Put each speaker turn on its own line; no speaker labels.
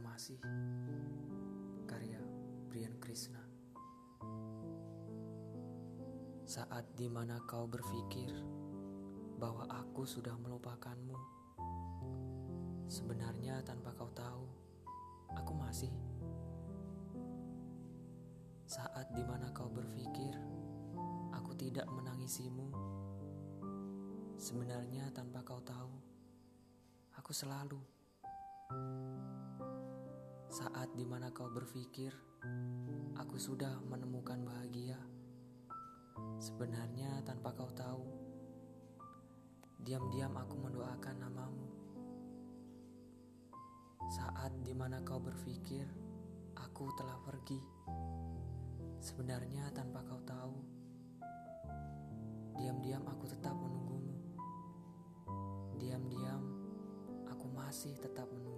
masih karya Brian Krishna. Saat di mana kau berpikir bahwa aku sudah melupakanmu sebenarnya tanpa kau tahu aku masih. Saat di mana kau berpikir aku tidak menangisimu sebenarnya tanpa kau tahu aku selalu saat di mana kau berpikir aku sudah menemukan bahagia, sebenarnya tanpa kau tahu, diam-diam aku mendoakan namamu. Saat di mana kau berpikir aku telah pergi, sebenarnya tanpa kau tahu, diam-diam aku tetap menunggumu. Diam-diam aku masih tetap menunggu.